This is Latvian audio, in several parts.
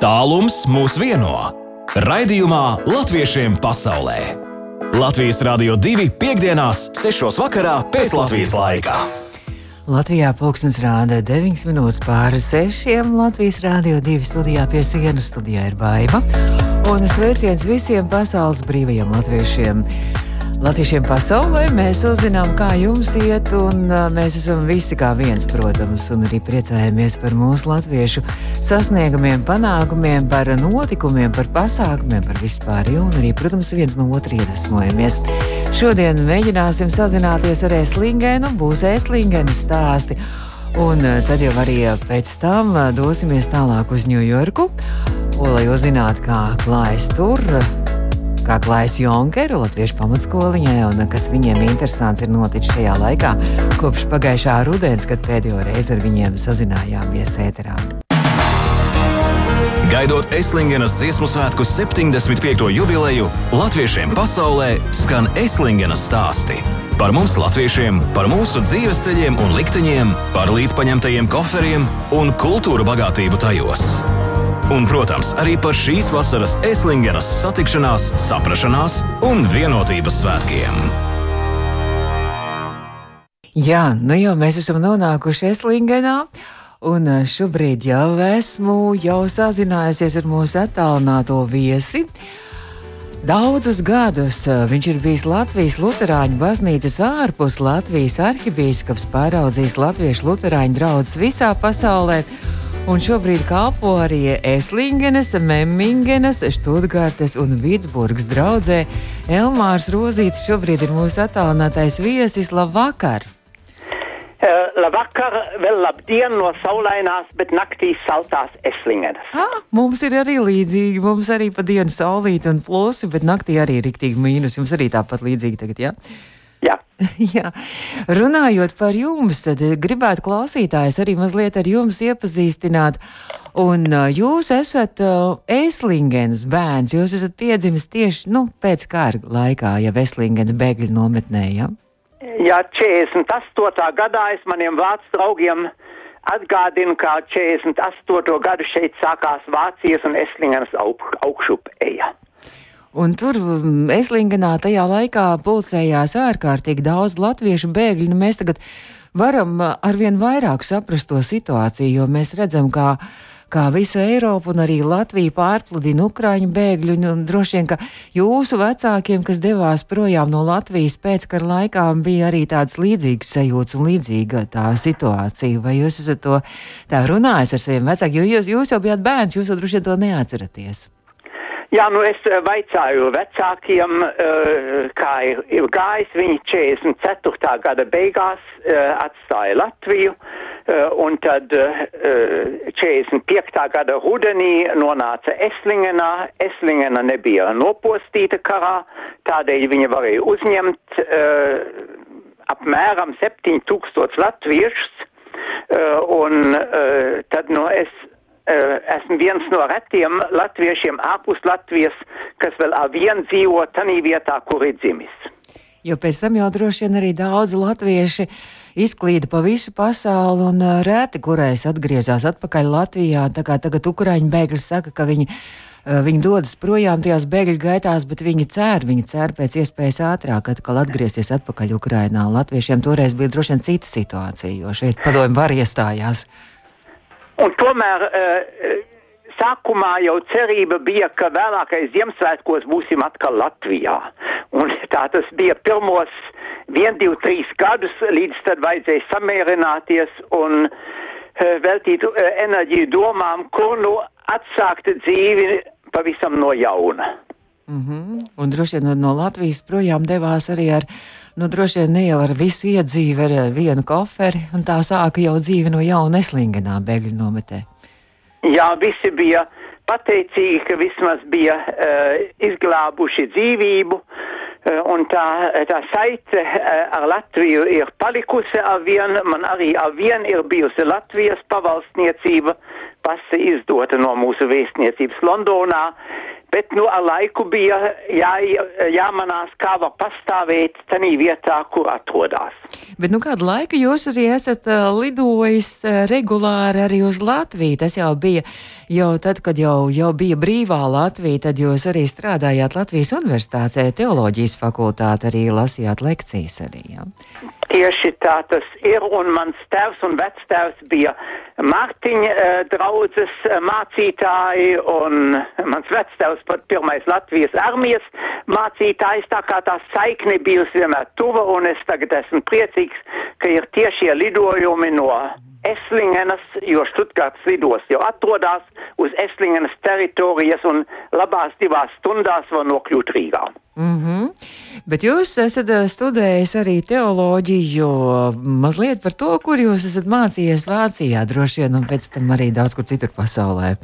Tālums mūs vieno. Raidījumā Latviešiem pasaulē. Latvijas Rādio 2.5.6. vakarā pēc Latvijas laika. Latvijā pulkstenis rāda 9 minūtes pāri 6. Latvijas Rādio 2 studijā pie sienas studijā ir baiva. Un sveiciens visiem pasaules brīvajiem latviešiem! Latviešiem pasaulē mēs uzzinām, kā jums iet, un mēs esam visi kā viens, protams, un arī priecājamies par mūsu latviešu sasniegumiem, panākumiem, par notikumiem, par pasākumiem, par vispār, un arī, protams, viens no otra iedvesmojamies. Šodien mēģināsim sazināties ar Eslingenu, būs Eslingenas stāsti. Un tad jau arī pēc tam dosimies tālāk uz Ņujorku, lai uzzinātu, kā klājas tur kā klājas Junkeru Latviešu pamatskoliņai un kas viņiem interesants ir noticis šajā laikā, kopš pagājušā rudens, kad pēdējo reizi ar viņiem sazinājāmies ēterā. Gaidot Eslingenas dziesmu svētku 75. jubileju, Latviešiem pasaulē skan Eslingenas stāsti. Par mums, latviešiem, par mūsu dzīves ceļiem un likteņiem, par līdzpaņemtajiem koferiem un kultūra bagātību tajos. Un, protams, arī par šīs vasaras Eslingenas satikšanās, saprašanās un vienotības svētkiem. Jā, nu jau mēs esam nonākuši Eslingenā. Un eh, šobrīd jau esmu jau sazinājusies ar mūsu attālināto viesi. Daudzus gadus eh, viņš ir bijis Latvijas Lutāņu baznīcas ārpus Latvijas arhibīskaps, pāraudzījis latviešu luterāņu draugus visā pasaulē. Un šobrīd kalpo arī Eslingenes, Memmingenes, Študgārtes un Vitsburgas draudzē. Elmārs Rozīts šobrīd ir mūsu attālinātais viesis. Labvakar! Uh, labvakar, vēl labdien no saulainās, bet naktī saltās eslingenes. Ah, mums ir arī līdzīgi, mums arī pa dienu saulīt un plosi, bet naktī arī ir riktīgi mīnus. Jums arī tāpat līdzīgi tagad, jā? Jā. jā. Runājot par jums, tad gribētu klausītājs arī mazliet ar jums iepazīstināt. Un uh, jūs esat uh, Eslingens bērns, jūs esat piedzimis tieši nu, pēc kara laikā, ja Eslingens bēgļu nometnē? Ja? Jā, 48. gadā es maniem vācu draugiem atgādinu, kā 48. gadu šeit sākās Vācijas un Eslingenas aug, augšup eja. Un tur Eslingenā tajā laikā pulcējās ārkārtīgi daudz latviešu bēgļu. Nu, mēs tagad varam arvien vairāk saprast to situāciju, jo mēs redzam, kā kā visu Eiropu un arī Latviju pārpludina Ukraiņu bēgļu. Un droši vien, ka jūsu vecākiem, kas devās projām no Latvijas pēckara laikā, bija arī tāds līdzīgs sajūts un līdzīga tā situācija. Vai jūs esat to tā runājis ar saviem vecākiem? Jo jūs, jūs jau bijāt bērns, jūs jau droši vien to neatceraties. Jā, nu es vaicāju vecākiem, kā ir gājis. Viņi 44. gada beigās atstāja Latviju. Eh, un tad 45. Eh, gada rudenī nonāca Eslingenā. Eslingena nebija nopostīta karā, tādēļ viņa varēja uzņemt uh, apmēram 7000 latviešus. Uh, un uh, tad no es esmu viens no retiem latviešiem ārpus Latvijas, kas vēl ar vienu dzīvo tanī vietā, kur ir dzimis. Jo pēc tam jau droši vien arī daudz latvieši izklīda pa visu pasauli un uh, rēti, kurais atgriezās atpakaļ Latvijā. Tā kā tagad Ukraiņu bēgļi saka, ka viņi, uh, viņi dodas projām tajās bēgļu gaitās, bet viņi cer, viņi cer pēc iespējas ātrāk atkal atgriezties atpakaļ Ukrainā. Latviešiem toreiz bija droši vien cita situācija, jo šeit padomju var iestājās. Un tomēr uh, sākumā jau cerība bija, ka vēlākais Ziemassvētkos būsim atkal Latvijā. Un tā tas bija pirmos vien, divi, trīs gadus, līdz tad vajadzēja samierināties un uh, veltīt enerģiju domām, kur nu atsākt dzīvi pavisam no jauna. Mm -hmm. Un droši vien no Latvijas projām devās arī ar, nu, droši vien ne jau ar visu iedzīvi, ar vienu koferi, un tā sāka jau dzīvi no jauna Eslingenā bēgļu nometē. Jā, visi bija pateicīgi, ka vismaz bija uh, izglābuši dzīvību, uh, un tā, tā saite uh, ar Latviju ir palikusi ar vien, man arī ar vien ir bijusi Latvijas pavalstniecība, pasi izdota no mūsu vēstniecības Londonā, bet nu ar laiku bija jā, jāmanās, kā var pastāvēt tenī vietā, kur atrodas. Bet nu kādu laiku jūs arī esat uh, lidojis uh, regulāri arī uz Latviju? Tas jau bija jau tad, kad jau, jau bija brīvā Latvija, tad jūs arī strādājāt Latvijas universitātē, teoloģijas fakultāte, arī lasījāt lekcijas arī. Ja? Tieši tā tas ir, un mans tēvs un vectēvs bija Mārtiņa uh, draudzes mācītāji, un mans vectēvs pat pirmais Latvijas armijas mācītājs, tā kā tā saikne bijusi vienmēr tuva, un es tagad esmu priecīgs, ka ir tiešie lidojumi no Eslingenas, jo Štutgārts lidos jau atrodas uz Eslingenas teritorijas un labās divās stundās var nokļūt Rīgā. Mm -hmm. Bet jūs esat studējis arī teoloģiju, mazliet par to, kur jūs esat mācījies Vācijā, droši vien, un pēc tam arī daudz kur citur pasaulē.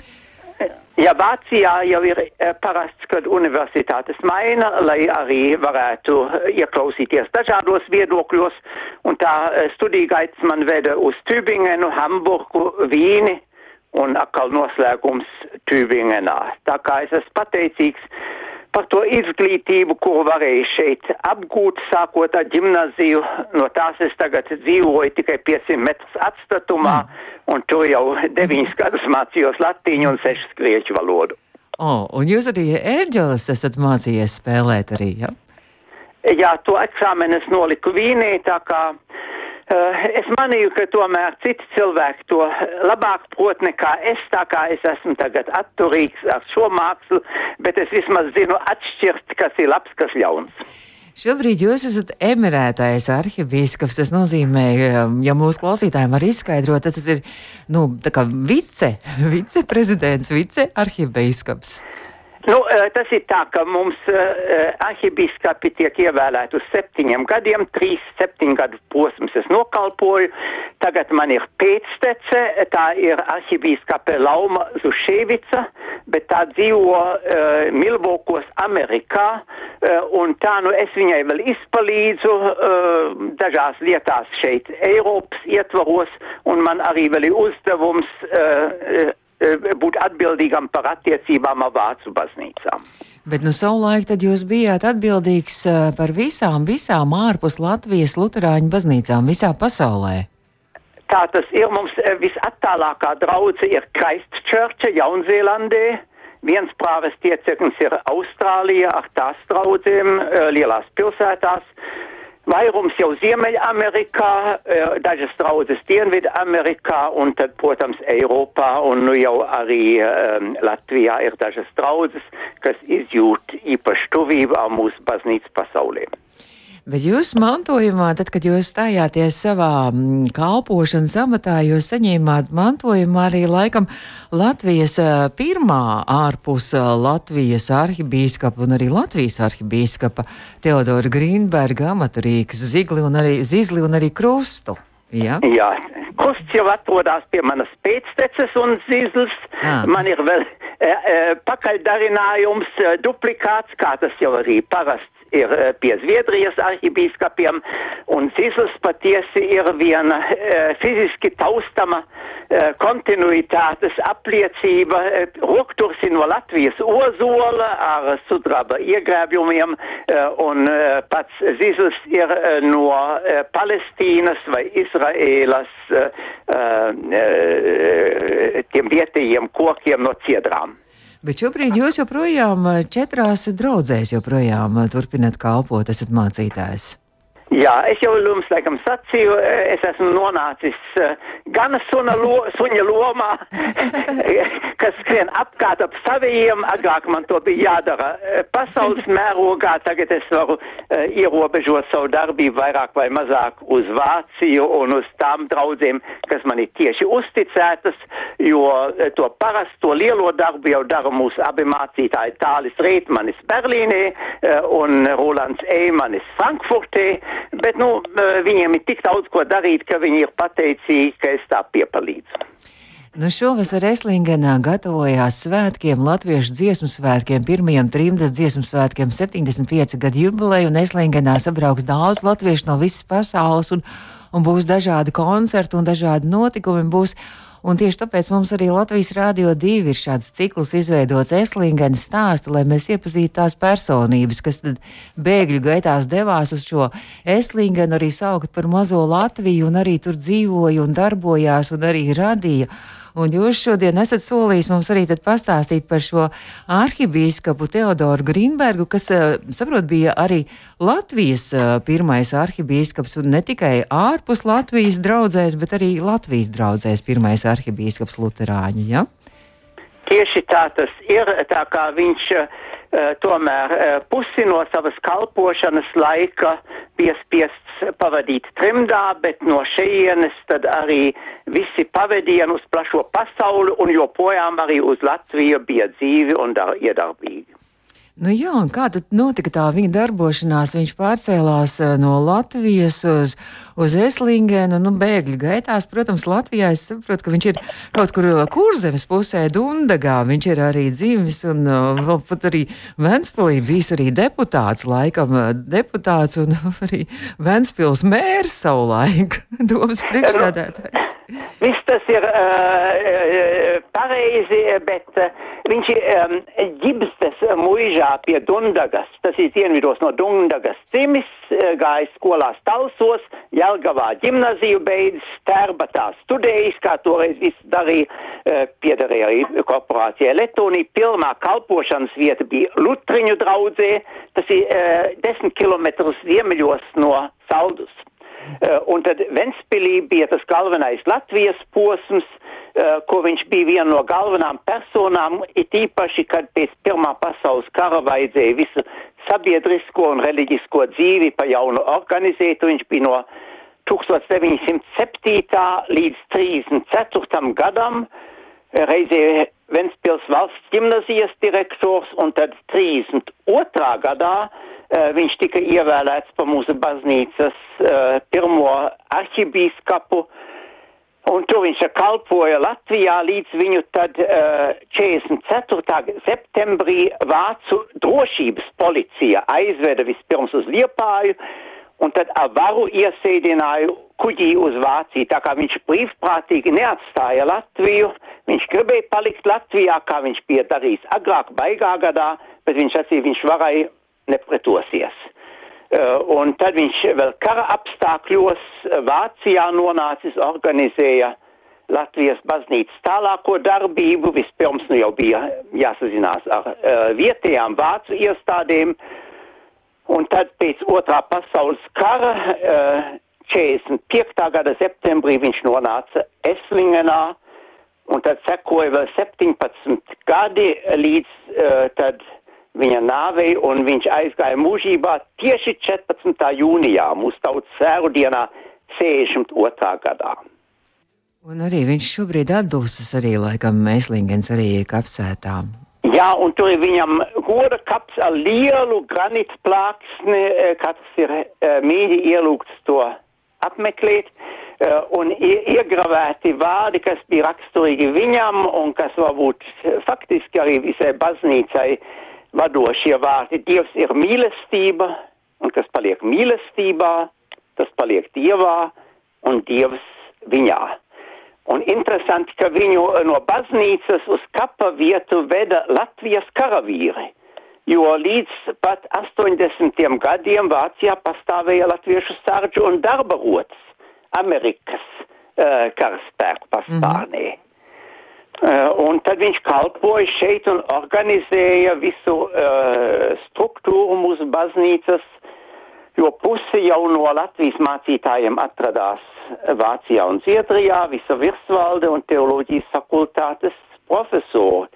Ja Vācijā jau ir parasts, kad universitātes maina, lai arī varētu ieklausīties dažādos viedokļos, un tā studija gaits man veda uz Tübingenu, Hamburgu, Vīni un atkal noslēgums Tübingenā. Tā kā es esmu pateicīgs par to izglītību, ko varēju šeit apgūt, sākot ar gimnaziju. No tās es tagad dzīvoju tikai 500 metrus atstatumā, mm. un tur jau 9 gadus mācījos latīņu un 6 grieķu valodu. Oh, un jūs arī ērģeles esat mācījies spēlēt arī, ja? Jā, to eksāmenu es noliku Vīnī, tā kā es manīju, ka tomēr citi cilvēki to labāk prot nekā es, tā kā es esmu tagad atturīgs ar šo mākslu, bet es vismaz zinu atšķirt, kas ir labs, kas ļauns. Šobrīd jūs esat emirētais arhibīskaps. Tas nozīmē, um, ja mūsu klausītājiem var izskaidrot, tad tas ir nu, vice, viceprezidents, vicearhibīskaps. Nu, eh, tas ir tā, ka mums uh, arhibīskapi tiek ievēlēti uz septiņiem gadiem, trīs septiņu gadu posms es nokalpoju. Tagad man ir pēctece, tā ir arhibīskape Lauma Zuševica, bet tā dzīvo uh, Milvokos Amerikā, uh, un tā nu es viņai vēl izpalīdzu uh, dažās lietās šeit Eiropas ietvaros, un man arī vēl ir uzdevums. Uh, Eh, būt atbildīgam par attiecībām ar Vācu baznīcām. Bet nu savulaik tad jūs bijāt atbildīgs eh, par visām, visām ārpus Latvijas luterāņu baznīcām visā pasaulē. Tā tas ir mums eh, visattālākā draudze ir Christchurch, Jaunzēlandē. Viens prāves tieceknis ir Austrālija ar tās draudzēm lielās pilsētās. Vairums jau Ziemeļamerikā, eh, dažas draudzes Dienvidamerikā un tad, protams, Eiropā un nu jau arī um, Latvijā ir dažas draudzes, kas izjūt īpašu tuvību ar mūsu baznīcas pasaulē. Bet jūs mantojumā, tad, kad jūs stājāties savā mm, kalpošanas amatā, jūs saņēmāt mantojumu arī laikam Latvijas pirmā ārpus Latvijas arhibīskapa un arī Latvijas arhibīskapa Teodora Grīnberga amaturīgas zigli un arī zizli un arī krustu. Ja? Jā, krusts jau atrodas pie manas pēcteces un zizls. À. Man ir vēl e, e, pakaļdarinājums, duplikāts, kā tas jau arī parasti ir eh, pie Zviedrijas arhibīskapiem, un Cisls patiesi ir viena e, fiziski taustama e, kontinuitātes apliecība, e, roktursi no Latvijas ozola ar sudraba iegrēbjumiem, e, un e, pats Cisls ir e, no e, Palestīnas vai Izraēlas e, e, tiem vietējiem kokiem no ciedrām. Bet šobrīd jūs joprojām eh, četrās draudzēs joprojām eh, turpināt kalpot, esat mācītājs. Jā, es jau jums laikam sacīju, es esmu nonācis uh, gan suna lo, suņa lomā, kas skrien apkārt ap saviem, agrāk man to bija jādara uh, pasaules mērogā, tagad es varu uh, ierobežot savu darbību vairāk vai mazāk uz Vāciju un uz tām draudzēm, kas man ir tieši uzticētas, jo to parasto lielo darbu jau dara mūsu abi mācītāji. Tālis Reitmanis Berlīnē un Rolands Eimanis Frankfurtē bet nu, viņiem ir tik daudz ko darīt, ka viņi ir pateicīgi, ka es tā piepalīdzu. Nu šovasar Eslingenā gatavojās svētkiem, latviešu dziesmu svētkiem, pirmajiem trimdas dziesmu svētkiem, 75 gadu jubileju, un Eslingenā sabrauks daudz latviešu no visas pasaules, un, un būs dažādi koncerti un dažādi notikumi. Būs, Un tieši tāpēc mums arī Latvijas Rādio 2 ir šāds cikls izveidots Eslingenes stāstu, lai mēs iepazītu tās personības, kas tad bēgļu gaitās devās uz šo Eslingenu arī saukt par mazo Latviju un arī tur dzīvoja un darbojās un arī radīja. Un jūs šodien esat solījis mums arī pastāstīt par šo arhibīskapu Teodoru Grīnbergu, kas, eh, saprot, bija arī Latvijas eh, pirmais arhibīskaps un ne tikai ārpus Latvijas draudzēs, bet arī Latvijas draudzēs pirmais arhibīskaps Luterāņu. Ja? Tieši tā tas ir, tā kā viņš uh, tomēr pusi no savas kalpošanas laika bija spiests pavadīt trimdā, bet no šejienes tad arī visi pavadieni uz plašo pasauli un joprojām arī uz Latviju bija dzīvi un dar, iedarbīgi. Nu jā, un kā tad notika tā viņa darbošanās? Viņš pārcēlās eh, no Latvijas uz, uz Eslingenu, nu, bēgļu gaitās. Protams, Latvijā es saprotu, ka viņš ir kaut kur eh, kurzemes pusē, Dundagā. Viņš ir arī dzīvis un uh, vēl pat arī Ventspilī bijis arī deputāts, laikam deputāts un arī Ventspils mērs savulaik, domas priekšsēdētājs. Tas ir uh, pareizi, bet uh, viņš ir um, ģibstes muižā ceļā pie Dundagas, tas ir dienvidos no Dundagas cimis, eh, gājis skolās Talsos, Jelgavā ģimnaziju beidzis, Tērbatā studējis, kā toreiz viss darīja, eh, piederēja arī korporācijai Letonī. Pirmā kalpošanas vieta bija Lutriņu draudzē, tas ir uh, desmit kilometrus ziemeļos no Saldus. Uh, un tad Ventspilī bija tas galvenais Latvijas posms, uh, ko viņš bija viena no galvenām personām, it īpaši, kad pēc Pirmā pasaules kara vajadzēja visu sabiedrisko un reliģisko dzīvi pa jaunu organizēt, un viņš bija no 1907. līdz 34. gadam reizē Ventspils valsts gimnazijas direktors, un tad 32. gadā viņš tika ievēlēts pa mūsu baznīcas uh, pirmo arhibīskapu, un tur viņš kalpoja Latvijā līdz viņu tad uh, 44. septembrī Vācu drošības policija aizveda vispirms uz Liepāju, un tad ar varu iesēdināja kuģī uz Vāciju, tā kā viņš brīvprātīgi neatstāja Latviju, viņš gribēja palikt Latvijā, kā viņš bija darījis agrāk baigā gadā, bet viņš acīm viņš varēja nepretosies. Uh, un tad viņš vēl kara apstākļos Vācijā nonācis, organizēja Latvijas baznīcas tālāko darbību. Vispirms nu jau bija jāsazinās ar uh, vietējām vācu iestādēm, un tad pēc otrā pasaules kara uh, 45. gada septembrī viņš nonāca Eslingenā, un tad sekoja vēl 17 gadi līdz uh, tad viņa nāvei, un viņš aizgāja mūžībā tieši 14. jūnijā, mūsu tautas sēru dienā, 62. gadā. Un arī viņš šobrīd atdūstas arī, laikam, Mēslingens arī kapsētā. Jā, un tur ir viņam goda kaps ar lielu granītu plāksni, eh, kāds ir uh, mīļi ielūgts to apmeklēt, uh, un iegravēti vārdi, kas bija raksturīgi viņam, un kas varbūt faktiski arī visai baznīcai uh, vadošie vārdi. Dievs ir mīlestība, un kas paliek mīlestībā, tas paliek Dievā, un Dievs viņā. Un interesanti, ka viņu no baznīcas uz kapa vietu veda Latvijas karavīri, jo līdz pat 80. gadiem Vācijā pastāvēja latviešu sārdžu un darba rotas Amerikas uh, karaspēku pastāvnē. Mm -hmm. Uh, un tad viņš kalpoja šeit un organizēja visu uh, struktūru mūsu baznīcas, jo pusi jau no Latvijas mācītājiem atradās Vācijā un Zviedrijā, visa virsvalde un teoloģijas fakultātes profesori.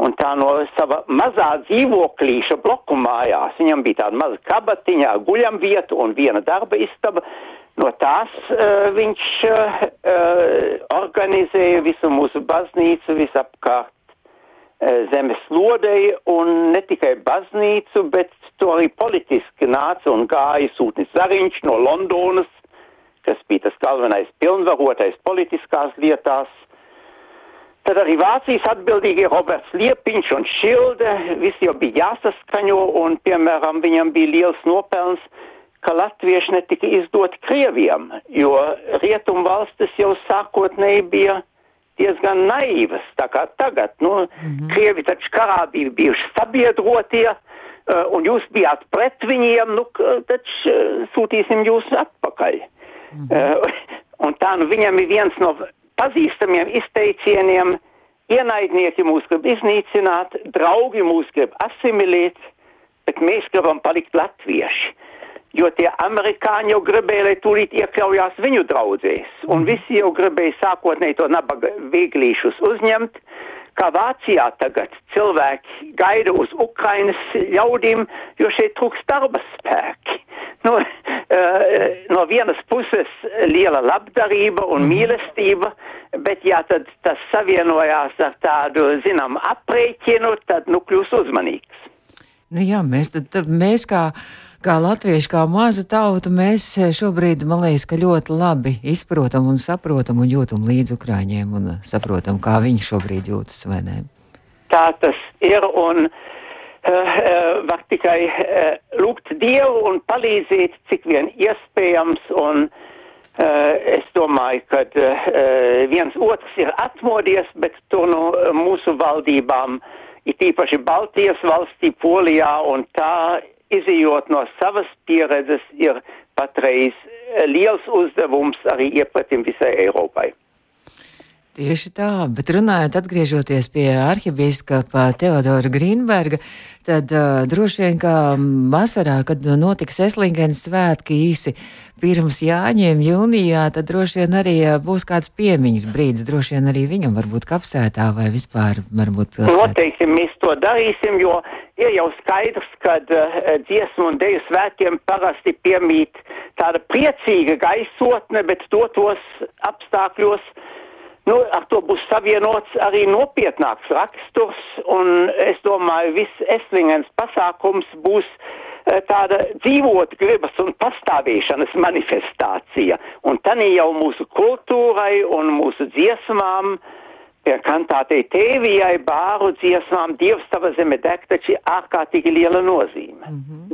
Un tā no sava mazā dzīvoklīša bloku mājās, viņam bija tāda maza kabatiņa, guļamvieta un viena darba istaba, No tās uh, viņš uh, organizēja visu mūsu baznīcu visapkārt. Uh, zemes lodei un ne tikai baznīcu, bet to arī politiski nāca un gāja sūtnis Zariņš no Londonas, kas bija tas galvenais pilnvarotais politiskās lietās. Tad arī Vācijas atbildīgie Roberts Liepiņš un Šilde, visi jau bija jāsaskaņo un, piemēram, viņam bija liels nopelns ka latvieši netika izdoti Krieviem, jo rietumu valstis jau sākotnēji bija diezgan naivas, tā kā tagad, nu, mm -hmm. Krievi taču karā bija bijuši sabiedrotie, uh, un jūs bijāt pret viņiem, nu, taču uh, sūtīsim jūs atpakaļ. Mm -hmm. un tā, nu, viņam ir viens no pazīstamiem izteicieniem, ienaidnieki mūs grib iznīcināt, draugi mūs grib asimilēt, bet mēs gribam palikt latvieši jo tie amerikāņi jau gribēja, lai tūlīt iekļaujās viņu draudzēs, un mhm. visi jau gribēja sākotnēji to nabaga vieglīšus uzņemt, kā Vācijā tagad cilvēki gaida uz Ukrainas ļaudīm, jo šeit trūkst darba spēki. Nu, uh, no vienas puses liela labdarība un mhm. mīlestība, bet ja tad tas savienojās ar tādu, zinām, aprēķinu, tad nu kļūs uzmanīgs. Nu jā, mēs, tad, tad mēs kā kā latvieši, kā maza tauta, mēs šobrīd, man liekas, ka ļoti labi izprotam un saprotam un jūtam līdz Ukraiņiem un saprotam, kā viņi šobrīd jūtas, vai ne? Tā tas ir un uh, uh, var tikai uh, lūgt Dievu un palīdzēt, cik vien iespējams, un uh, es domāju, ka uh, viens otrs ir atmodies, bet to no mūsu valdībām, it īpaši Baltijas valstī, Polijā, un tā izējot no savas pieredzes, ir patreiz eh, liels uzdevums arī iepratim visai Eiropai. Tieši tā, bet runājot, atgriežoties pie arhibīskapa Teodora Grīnberga, tad uh, droši vien, ka vasarā, kad notiks Eslingens svētki īsi pirms Jāņiem jūnijā, tad droši vien arī būs kāds piemiņas brīdis, droši vien arī viņam varbūt kapsētā vai vispār varbūt pilsētā. Noteikti mēs to darīsim, jo ir jau skaidrs, ka uh, dziesmu un deju svētkiem parasti piemīt tāda priecīga gaisotne, bet dotos apstākļos Nu, ar to būs savienots arī nopietnāks raksturs, un es domāju, viss Eslingens pasākums būs eh, tāda dzīvot gribas un pastāvēšanas manifestācija. Un tad jau mūsu kultūrai un mūsu dziesmām, pie kantātei tēvijai, bāru dziesmām, Dievs tava zeme deg, taču ārkārtīgi liela nozīme. Mm -hmm.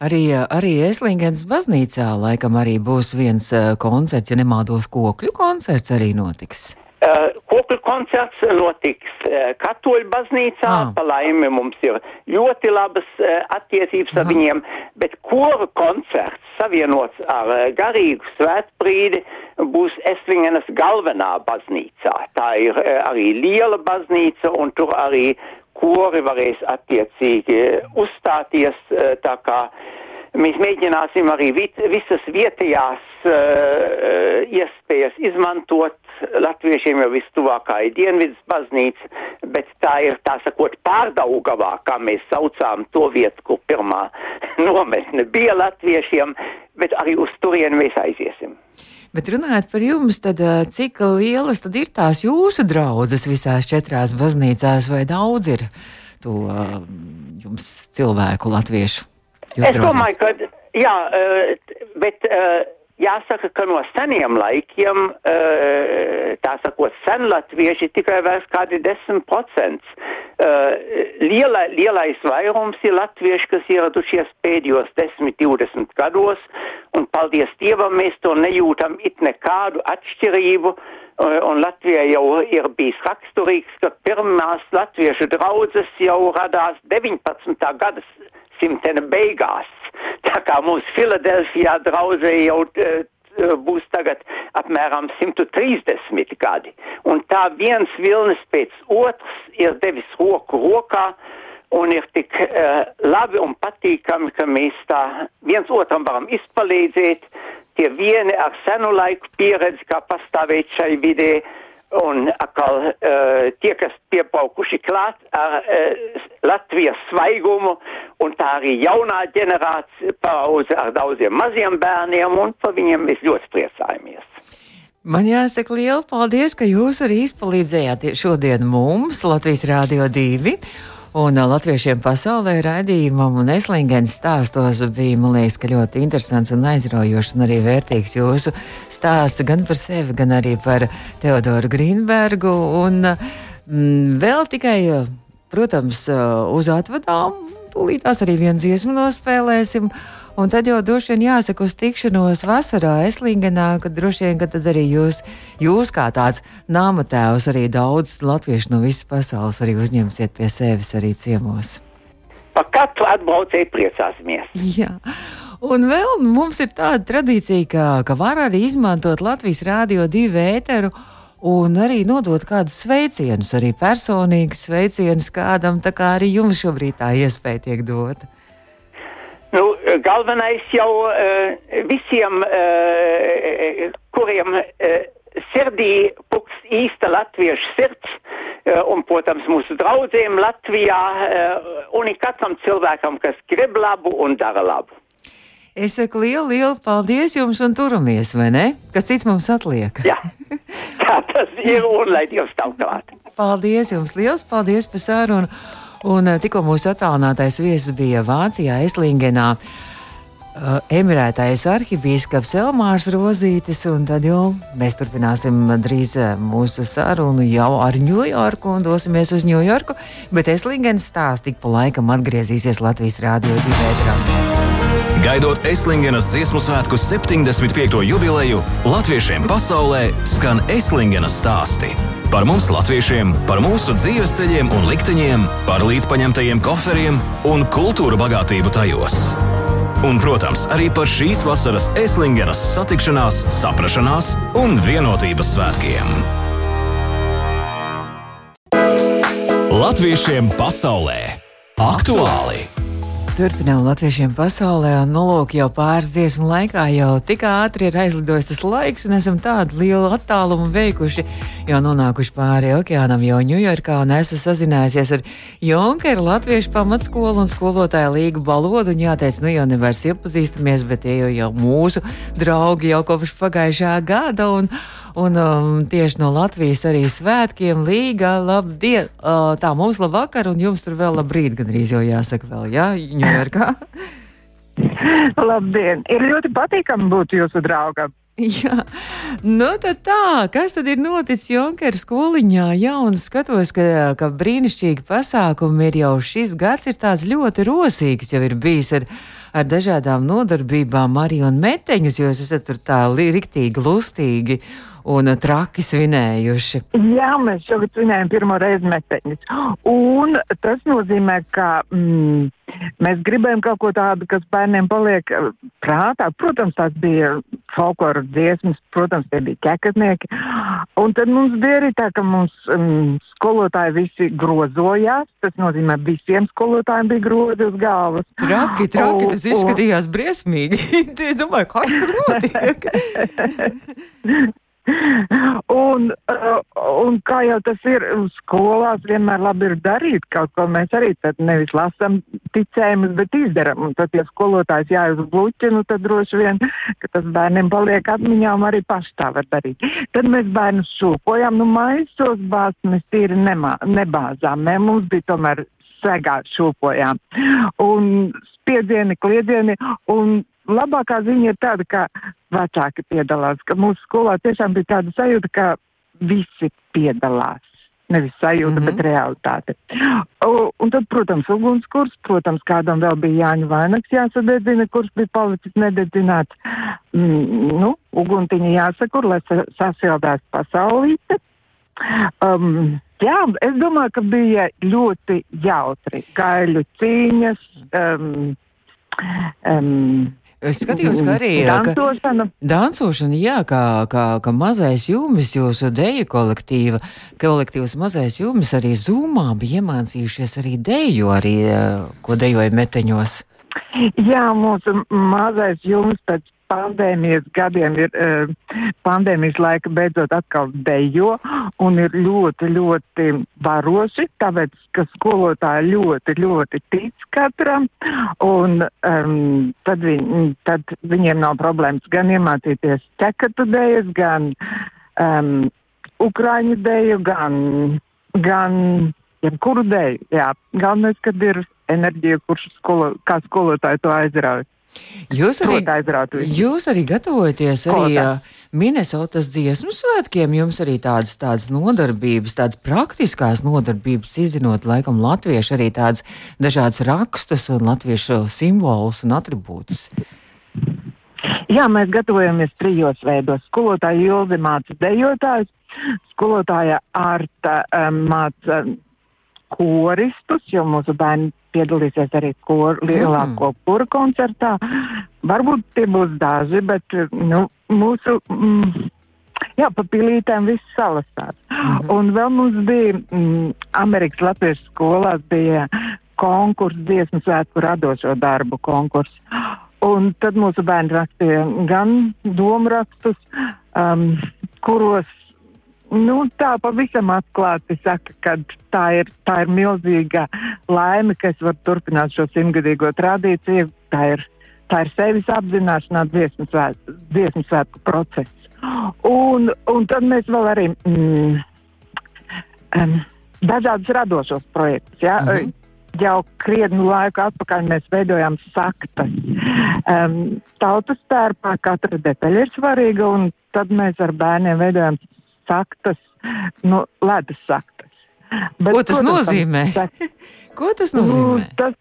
Arī, arī Eslingens baznīcā laikam arī būs viens uh, koncerts, ja nemaldos, kokļu koncerts arī notiks. Uh, kokļu koncerts notiks uh, katoļu baznīcā, ah. pa laimi mums ir ļoti labas uh, attiecības Aha. ar viņiem, bet koru koncerts savienots ar garīgu svētbrīdi būs Eslingenas galvenā baznīcā. Tā ir arī liela baznīca un tur arī kori varēs attiecīgi uzstāties, eh, tā kā mēs mēģināsim arī visas vietējās uh, iespējas izmantot. Latviešiem jau vistuvākā ir Dienvidas baznīca, bet tā ir, tā sakot, pārdaugavā, kā mēs saucām to vietu, kur pirmā nometne bija latviešiem, bet arī uz turieni mēs aiziesim. Bet runājot par jums, tad cik lielas tad ir tās jūsu draudzes visās četrās baznīcās, vai daudz ir to jums cilvēku latviešu? Es domāju, ka jā, bet jāsaka, ka no seniem laikiem, tā sakot, senlatvieši tikai vairs kādi 10%. Liela, lielais vairums ir latvieši, kas ieradušies pēdējos 10-20 gados, un paldies Dievam mēs to nejūtam it nekādu atšķirību. Un Latvijai jau ir bijis raksturīgs, ka pirmās latviešu draudzes jau radās 19. gadas simtena beigās. Tā kā mums Filadelfijā draudzē jau uh, būs tagad apmēram 130 gadi. Un tā viens vilnis pēc otrs ir devis roku rokā un ir tik uh, labi un patīkami, ka mēs tā viens otram varam izpalīdzēt. Tie vieni ar senu laiku pieredzi, kā pastāvēt šai vidē, un atkal uh, tie, kas piepaukuši klāt ar uh, Latvijas svaigumu, un tā arī jaunā ģenerācija paudze ar daudziem maziem bērniem, un par viņiem mēs ļoti priecājamies. Man jāsaka liela paldies, ka jūs arī izpalīdzējāt šodien mums, Latvijas Rādio 2. Un latviešiem pasaulē raidījumam un Eslingens stāstos bija, man liekas, ļoti interesants un aizraujošs un arī vērtīgs jūsu stāsts gan par sevi, gan arī par Teodoru Grīnbergu. Un mm, vēl tikai, protams, uz atvadām, tūlīt tās arī vienu dziesmu nospēlēsim. Un tad jau droši vien jāsaka uz tikšanos vasarā Eslingenā, kad droši vien, ka tad arī jūs, jūs kā tāds nāmatēvs arī daudz latviešu no visas pasaules arī uzņemsiet pie sevis arī ciemos. Pa katru atbraucēju priecāsimies. Jā. Un vēl mums ir tāda tradīcija, ka, ka var arī izmantot Latvijas Rādio divu ēteru un arī nodot kādus sveicienus, arī personīgus sveicienus kādam, tā kā arī jums šobrīd tā iespēja tiek dota. Nu, galvenais jau uh, visiem, uh, kuriem uh, sirdī puks īsta latviešu sirds, un, protams, mūsu draugiem Latvijā, un katram cilvēkam, kas grib labu un dara labu. Es saku lielu, lielu paldies jums un turamies, vai ne? Kas cits mums atliek? Jā, tā tas ir un lai Dievs tavu klāt. Paldies jums, liels paldies par sarunu. Un eh, tikko mūsu attālinātais viesis bija Vācijā, Eslingenā. Uh, emirētais arhibīskaps Elmārs Rozītis, un tad jau mēs turpināsim drīz eh, mūsu sarunu jau ar Ņujorku un dosimies uz Ņujorku, bet Eslingens stāsts tik pa laikam atgriezīsies Latvijas Rādio 2 vētrām. Gaidot Eslingenas dziesmu svētku 75. jubileju, latviešiem pasaulē skan Eslingenas stāsti. Par mums, latviešiem, par mūsu dzīves ceļiem un likteņiem, par līdzpaņemtajiem koferiem un kultūra bagātību tajos. Un, protams, arī par šīs vasaras Eslingenas satikšanās, saprašanās un vienotības svētkiem. Latviešiem pasaulē aktuāli! Turpinām latviešiem pasaulē, un nu, lūk, jau pāris dziesmu laikā jau tik ātri ir aizlidojis tas laiks, un esam tādu lielu attālumu veikuši, jau nonākuši pāri okeānam, jau Ņujorkā, un esmu sazinājusies ar Junkeru Latviešu pamatskolu un skolotāju līgu balodu, un jāteic, nu jau nevairs iepazīstamies, bet tie jau, jau mūsu draugi jau kopš pagājušā gada, un, Un um, tieši no Latvijas arī svētkiem līga, labdien! Uh, tā mums labvakar, un jums tur vēl labrīt, gandrīz jau jāsaka vēl, jā, Ņujorkā. Labdien! Ir ļoti patīkami būt jūsu draugam. Jā, nu tad tā, kas tad ir noticis Junkera skoliņā? Jā, un skatos, ka, ka brīnišķīgi pasākumi ir jau šis gads, ir tāds ļoti rosīgs, jau ir bijis ar, ar dažādām nodarbībām arī un meteņas, jo jūs esat tur tā riktīgi lustīgi un traki svinējuši. Jā, mēs šogad svinējam pirmo reizi meteņus. Un tas nozīmē, ka mm, mēs gribējam kaut ko tādu, kas bērniem paliek eh, prātā. Protams, tās bija folkloras dziesmas, protams, tie bija ķekatnieki. Un tad mums bija arī tā, ka mums um, skolotāji visi grozojās. Tas nozīmē, visiem skolotājiem bija grozi uz galvas. Traki, traki, tas izskatījās un... briesmīgi. es domāju, kas tur notiek? Un, uh, un kā jau tas ir skolās, vienmēr labi ir darīt kaut ko. Mēs arī tad nevis lasam ticējumus, bet izdaram. Un tad, ja skolotājs jāiz bluķi, nu tad droši vien, ka tas bērniem paliek atmiņā un arī paši tā var darīt. Tad mēs bērnus šūpojām, nu maisos bāzt mēs tīri nemā, nebāzām. Mē, mums bija tomēr segā šūpojām. Un spiedzieni, kliedzieni un labākā ziņa ir tāda, ka vecāki piedalās, ka mūsu skolā tiešām bija tāda sajūta, ka visi piedalās. Nevis sajūta, mm -hmm. bet realitāte. U, un tad, protams, ugunskurs, protams, kādam vēl bija Jāņa vainags jāsadedzina, kurš bija palicis nededzināts. Mm, nu, uguntiņa jāsakur, lai sasildās pasaulīte. Um, jā, es domāju, ka bija ļoti jautri. Gaļu cīņas. Um, um, Es skatījos, ka arī dancošana. Ka, dancošana, jā, kā, kā, kā mazais jūmis, jūsu deju kolektīva, kolektīvs mazais jūmis arī zūmā bija iemācījušies arī deju, arī, ko dejoja meteņos. Jā, mūsu mazais jūmis pēc pandēmijas gadiem ir uh, pandēmijas laika beidzot atkal dejo un ir ļoti, ļoti varoši, tāpēc, ka skolotāji ļoti, ļoti tic katram un um, tad, viņ, tad viņiem nav problēmas gan iemācīties ķekatu dējas, gan um, ukraiņu dēju, gan, gan jebkuru dēju. Jā, galvenais, kad ir enerģija, kurš skolo, kā skolotāji to aizrauj. Jūs arī, jūs arī gatavojaties arī uh, Minnesotas dziesmu svētkiem. Jums arī tādas, tādas nodarbības, tādas praktiskās nodarbības izzinot, laikam, latviešu arī tādas dažādas rakstus un latviešu simbolus un atribūtus. Jā, mēs gatavojamies trijos veidos. Skolotāja Ilzi māca dejotājs, skolotāja Arta um, māca koristus, jo mūsu bērni piedalīsies arī kor, lielāko mm. koncertā. Varbūt tie būs daži, bet nu, mūsu. Mm, Jā, pa pilītēm viss salasās. Mm -hmm. Un vēl mums bija mm, Amerikas Latviešu skolās bija konkurss, dziesmu svētku radošo darbu konkurss. Un tad mūsu bērni rakstīja gan domrakstus, um, kuros Nu, tā pavisam atklāti saka, ka tā ir, tā ir milzīga laime, ka es varu turpināt šo simtgadīgo tradīciju. Tā ir, tā ir sevis apzināšanā dziesmu svētku, dziesmu svētku process. Un, un tad mēs vēl arī mm, um, dažādus radošos projektus. Ja? Mm -hmm. Jau krietnu laiku atpakaļ mēs veidojām saktas. Um, tautas tērpā katra detaļa ir svarīga, un tad mēs ar bērniem veidojam saktas, nu, ledus saktas. Bet, ko tas protams, nozīmē? Tas, ko tas nozīmē? Nu, tas,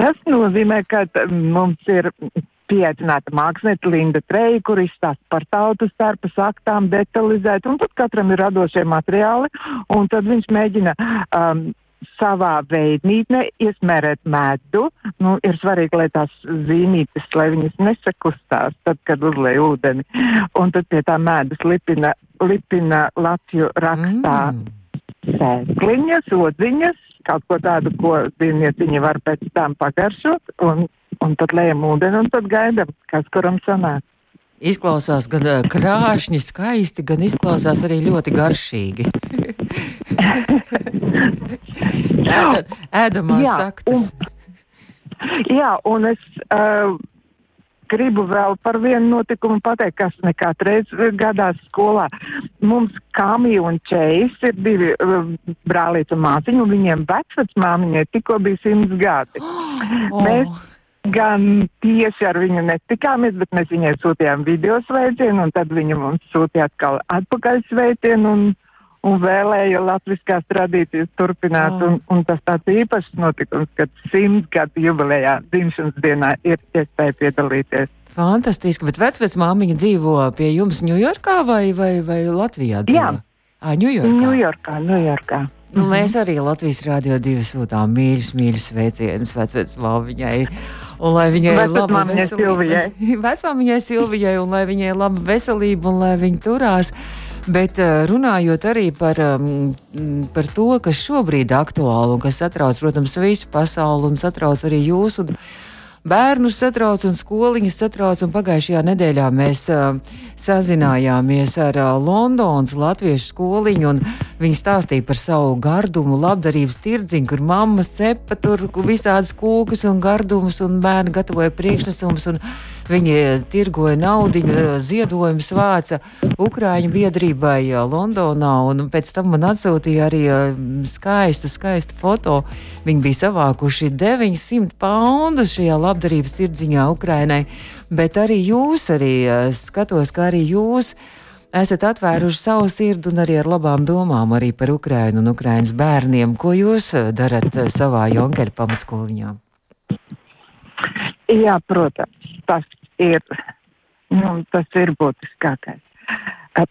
tas nozīmē, ka mums ir pieaicināta mākslinieca Linda Treja, kur izstāsta par tautas starpa saktām detalizēt, un tad katram ir radošie materiāli, un tad viņš mēģina um, savā veidnītnē iesmērēt medu. Nu, ir svarīgi, lai tās zīmītes, lai viņas nesakustās, tad, kad uzlēj ūdeni. Un tad pie tā medus lipina, lipina Latviju rakstā mm. sēkliņas, odziņas, kaut ko tādu, ko dzīvnieciņi var pēc tam pagaršot, un, un tad lējam ūdeni, un tad gaidam, kas kuram sanāk. Izklausās gan krāšņi, skaisti, gan izklausās arī ļoti garšīgi. Ēda, ēdamās jā, saktas. Un, jā, un es uh, gribu vēl par vienu notikumu pateikt, kas nekādreiz gadās skolā. Mums Kāmija un Čeis ir divi brālīti un māciņi, un viņiem vecvecmāmiņai tikko bija simts gadi. Oh. Mēs gan tieši ar viņu netikāmies, bet mēs viņai sūtījām video sveicienu, un tad viņa mums sūtīja atkal atpakaļ sveicienu. Un, un vēlēja latviskās tradīcijas turpināt, oh. un, un tas tāds īpašs notikums, kad simts gadu jubilejā dzimšanas dienā ir iespēja piedalīties. Fantastiski, bet vecvecmāmiņa dzīvo pie jums Ņujorkā vai, vai, vai Latvijā dzīvo? Jā. Ā, Ņujorkā. Ņujorkā, Ņujorkā. Nu, mm -hmm. Mēs arī Latvijas Rādio 2 sūtām mīļus, mīļus sveicienus vecvecmāmiņai. Un lai viņai ir laba veselība. Vecmāmiņai Silvijai, un lai viņai ir laba veselība, un lai viņa turās. Bet eh, runājot arī par, mm, par to, kas šobrīd ir aktuāli un kas satrauc, protams, visu pasauli un satrauc arī jūs. Un, bērnus satrauc un skoliņas satrauc. Un pagājušajā nedēļā mēs uh, sazinājāmies ar uh, Londonas latviešu skoliņu, un viņi stāstīja par savu gardumu, labdarības tirdziņu, kur mammas cepa tur visādas kūkas un gardumus, un bērni gatavoja priekšnesumus. Viņi tirgoja naudu, ziedojumus vāca Ukrāņu biedrībai Londonā, un pēc tam man atsūtīja arī skaistu, skaistu foto. Viņi bija savākuši 900 poundus šajā labdarības tirdziņā Ukrainai, bet arī jūs, arī skatos, kā arī jūs esat atvēruši savu sirdi un arī ar labām domām arī par Ukrainu un Ukrainas bērniem. Ko jūs darat savā Jonkera pamatskoliņā? Jā, protams, tas ir, nu, tas ir būtiskākais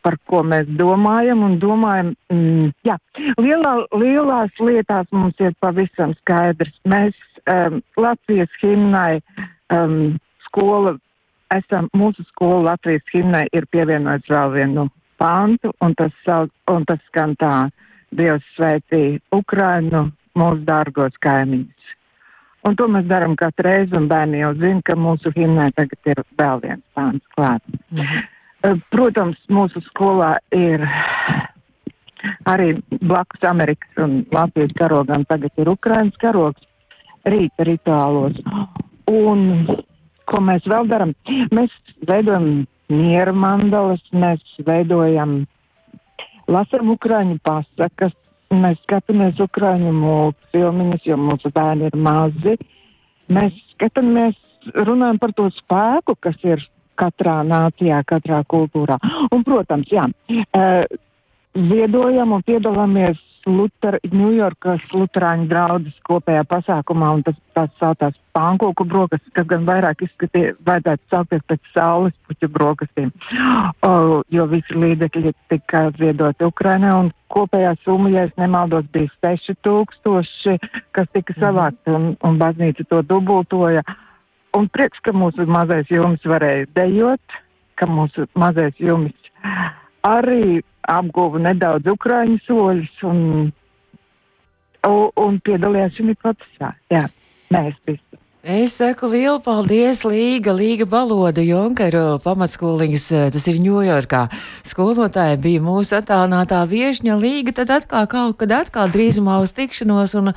par ko mēs domājam un domājam. Mm, jā, lielā, lielās lietās mums ir pavisam skaidrs. Mēs um, Latvijas himnai um, skola, esam, mūsu skola Latvijas himnai ir pievienots vēl vienu pantu, un tas, un tas skan tā, Dievs sveitī Ukrainu, mūsu dārgos kaimiņus. Un to mēs darām katru reizi, un bērni jau zina, ka mūsu himnē tagad ir vēl viens pāns klāts. Mm -hmm. Protams, mūsu skolā ir arī blakus Amerikas un Latvijas karogam tagad ir Ukrainas karogs rīta rituālos. Un ko mēs vēl darām? Mēs veidojam miera mandalas, mēs veidojam, lasam Ukraiņu pasakas, Mēs skatāmies Ukraiņu mūzikas jo mūsu bērni ir mazi. Mēs skatāmies runājam par to spēku, kas ir katrā nācijā, katrā kultūrā. Un, protams, jā, uh, ziedojam un piedalāmies Luter, Ņujorkas Luterāņu draudzes kopējā pasākumā, un tas tāds saucās pankūku brokastis, kas gan vairāk izskatīja, vajadzētu saukties pēc saules puķu brokastīm, o, jo visi līdzekļi tika ziedoti Ukrainā, un kopējā summa, ja es nemaldos, bija 6000, kas tika savākti, un, un baznīca to dubultoja. Un prieks, ka mūsu mazais jums varēja dejot, ka mūsu mazais jums arī apguva nedaudz ukraiņu soļus un, un, un piedalījās šajā procesā. Jā, mēs visi. Es saku lielu paldies Līga, Līga Baloda Junkeru pamatskoliņas, tas ir Ņujorkā. Skolotāja bija mūsu attālinātā viešņa Līga, tad atkal kaut kad atkal drīzumā uz tikšanos un,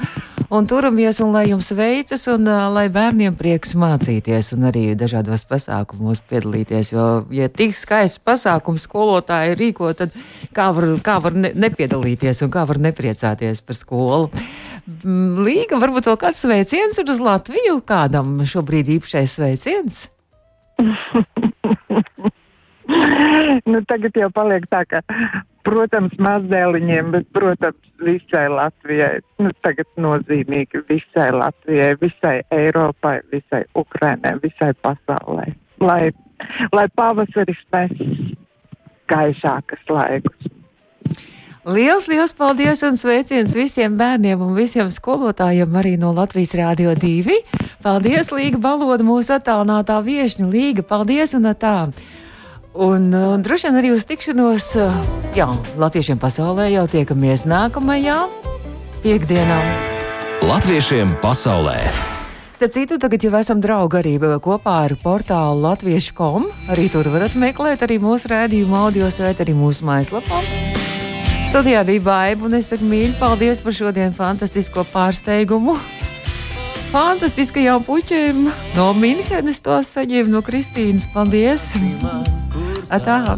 un turamies un lai jums veicas un uh, lai bērniem prieks mācīties un arī dažādos pasākumos piedalīties, jo, ja tik skaists pasākums skolotāji rīko, tad kā var, kā var ne, nepiedalīties un kā var nepriecāties par skolu. Līga, varbūt vēl kāds sveiciens ir uz Latviju, kādam šobrīd īpašais sveiciens? nu, tagad jau paliek tā, ka, protams, mazdēliņiem, bet, protams, visai Latvijai. Nu, tagad nozīmīgi visai Latvijai, visai Eiropai, visai Ukrainai, visai pasaulē. Lai, lai pavasaris nes gaišākas laikus. Liels, liels paldies un sveiciens visiem bērniem un visiem skolotājiem arī no Latvijas Rādio 2. Paldies, Līga Baloda, mūsu attālinātā viešņa Līga. Paldies un tā. Un, un droši vien arī uz tikšanos, jā, Latviešiem pasaulē jau tiekamies nākamajā piekdienā. Latviešiem pasaulē! Starp citu, tagad jau esam draugi arī kopā ar portālu latviešu.com. Arī tur varat meklēt arī mūsu rādījumu audio svēt, arī mūsu mājaslapā. Studijā bija baiva, un es saku mīļi, paldies par šodien fantastisko pārsteigumu. Fantastiskajām puķiem no Minhenes to saņēmu no Kristīnas. Paldies! Atā!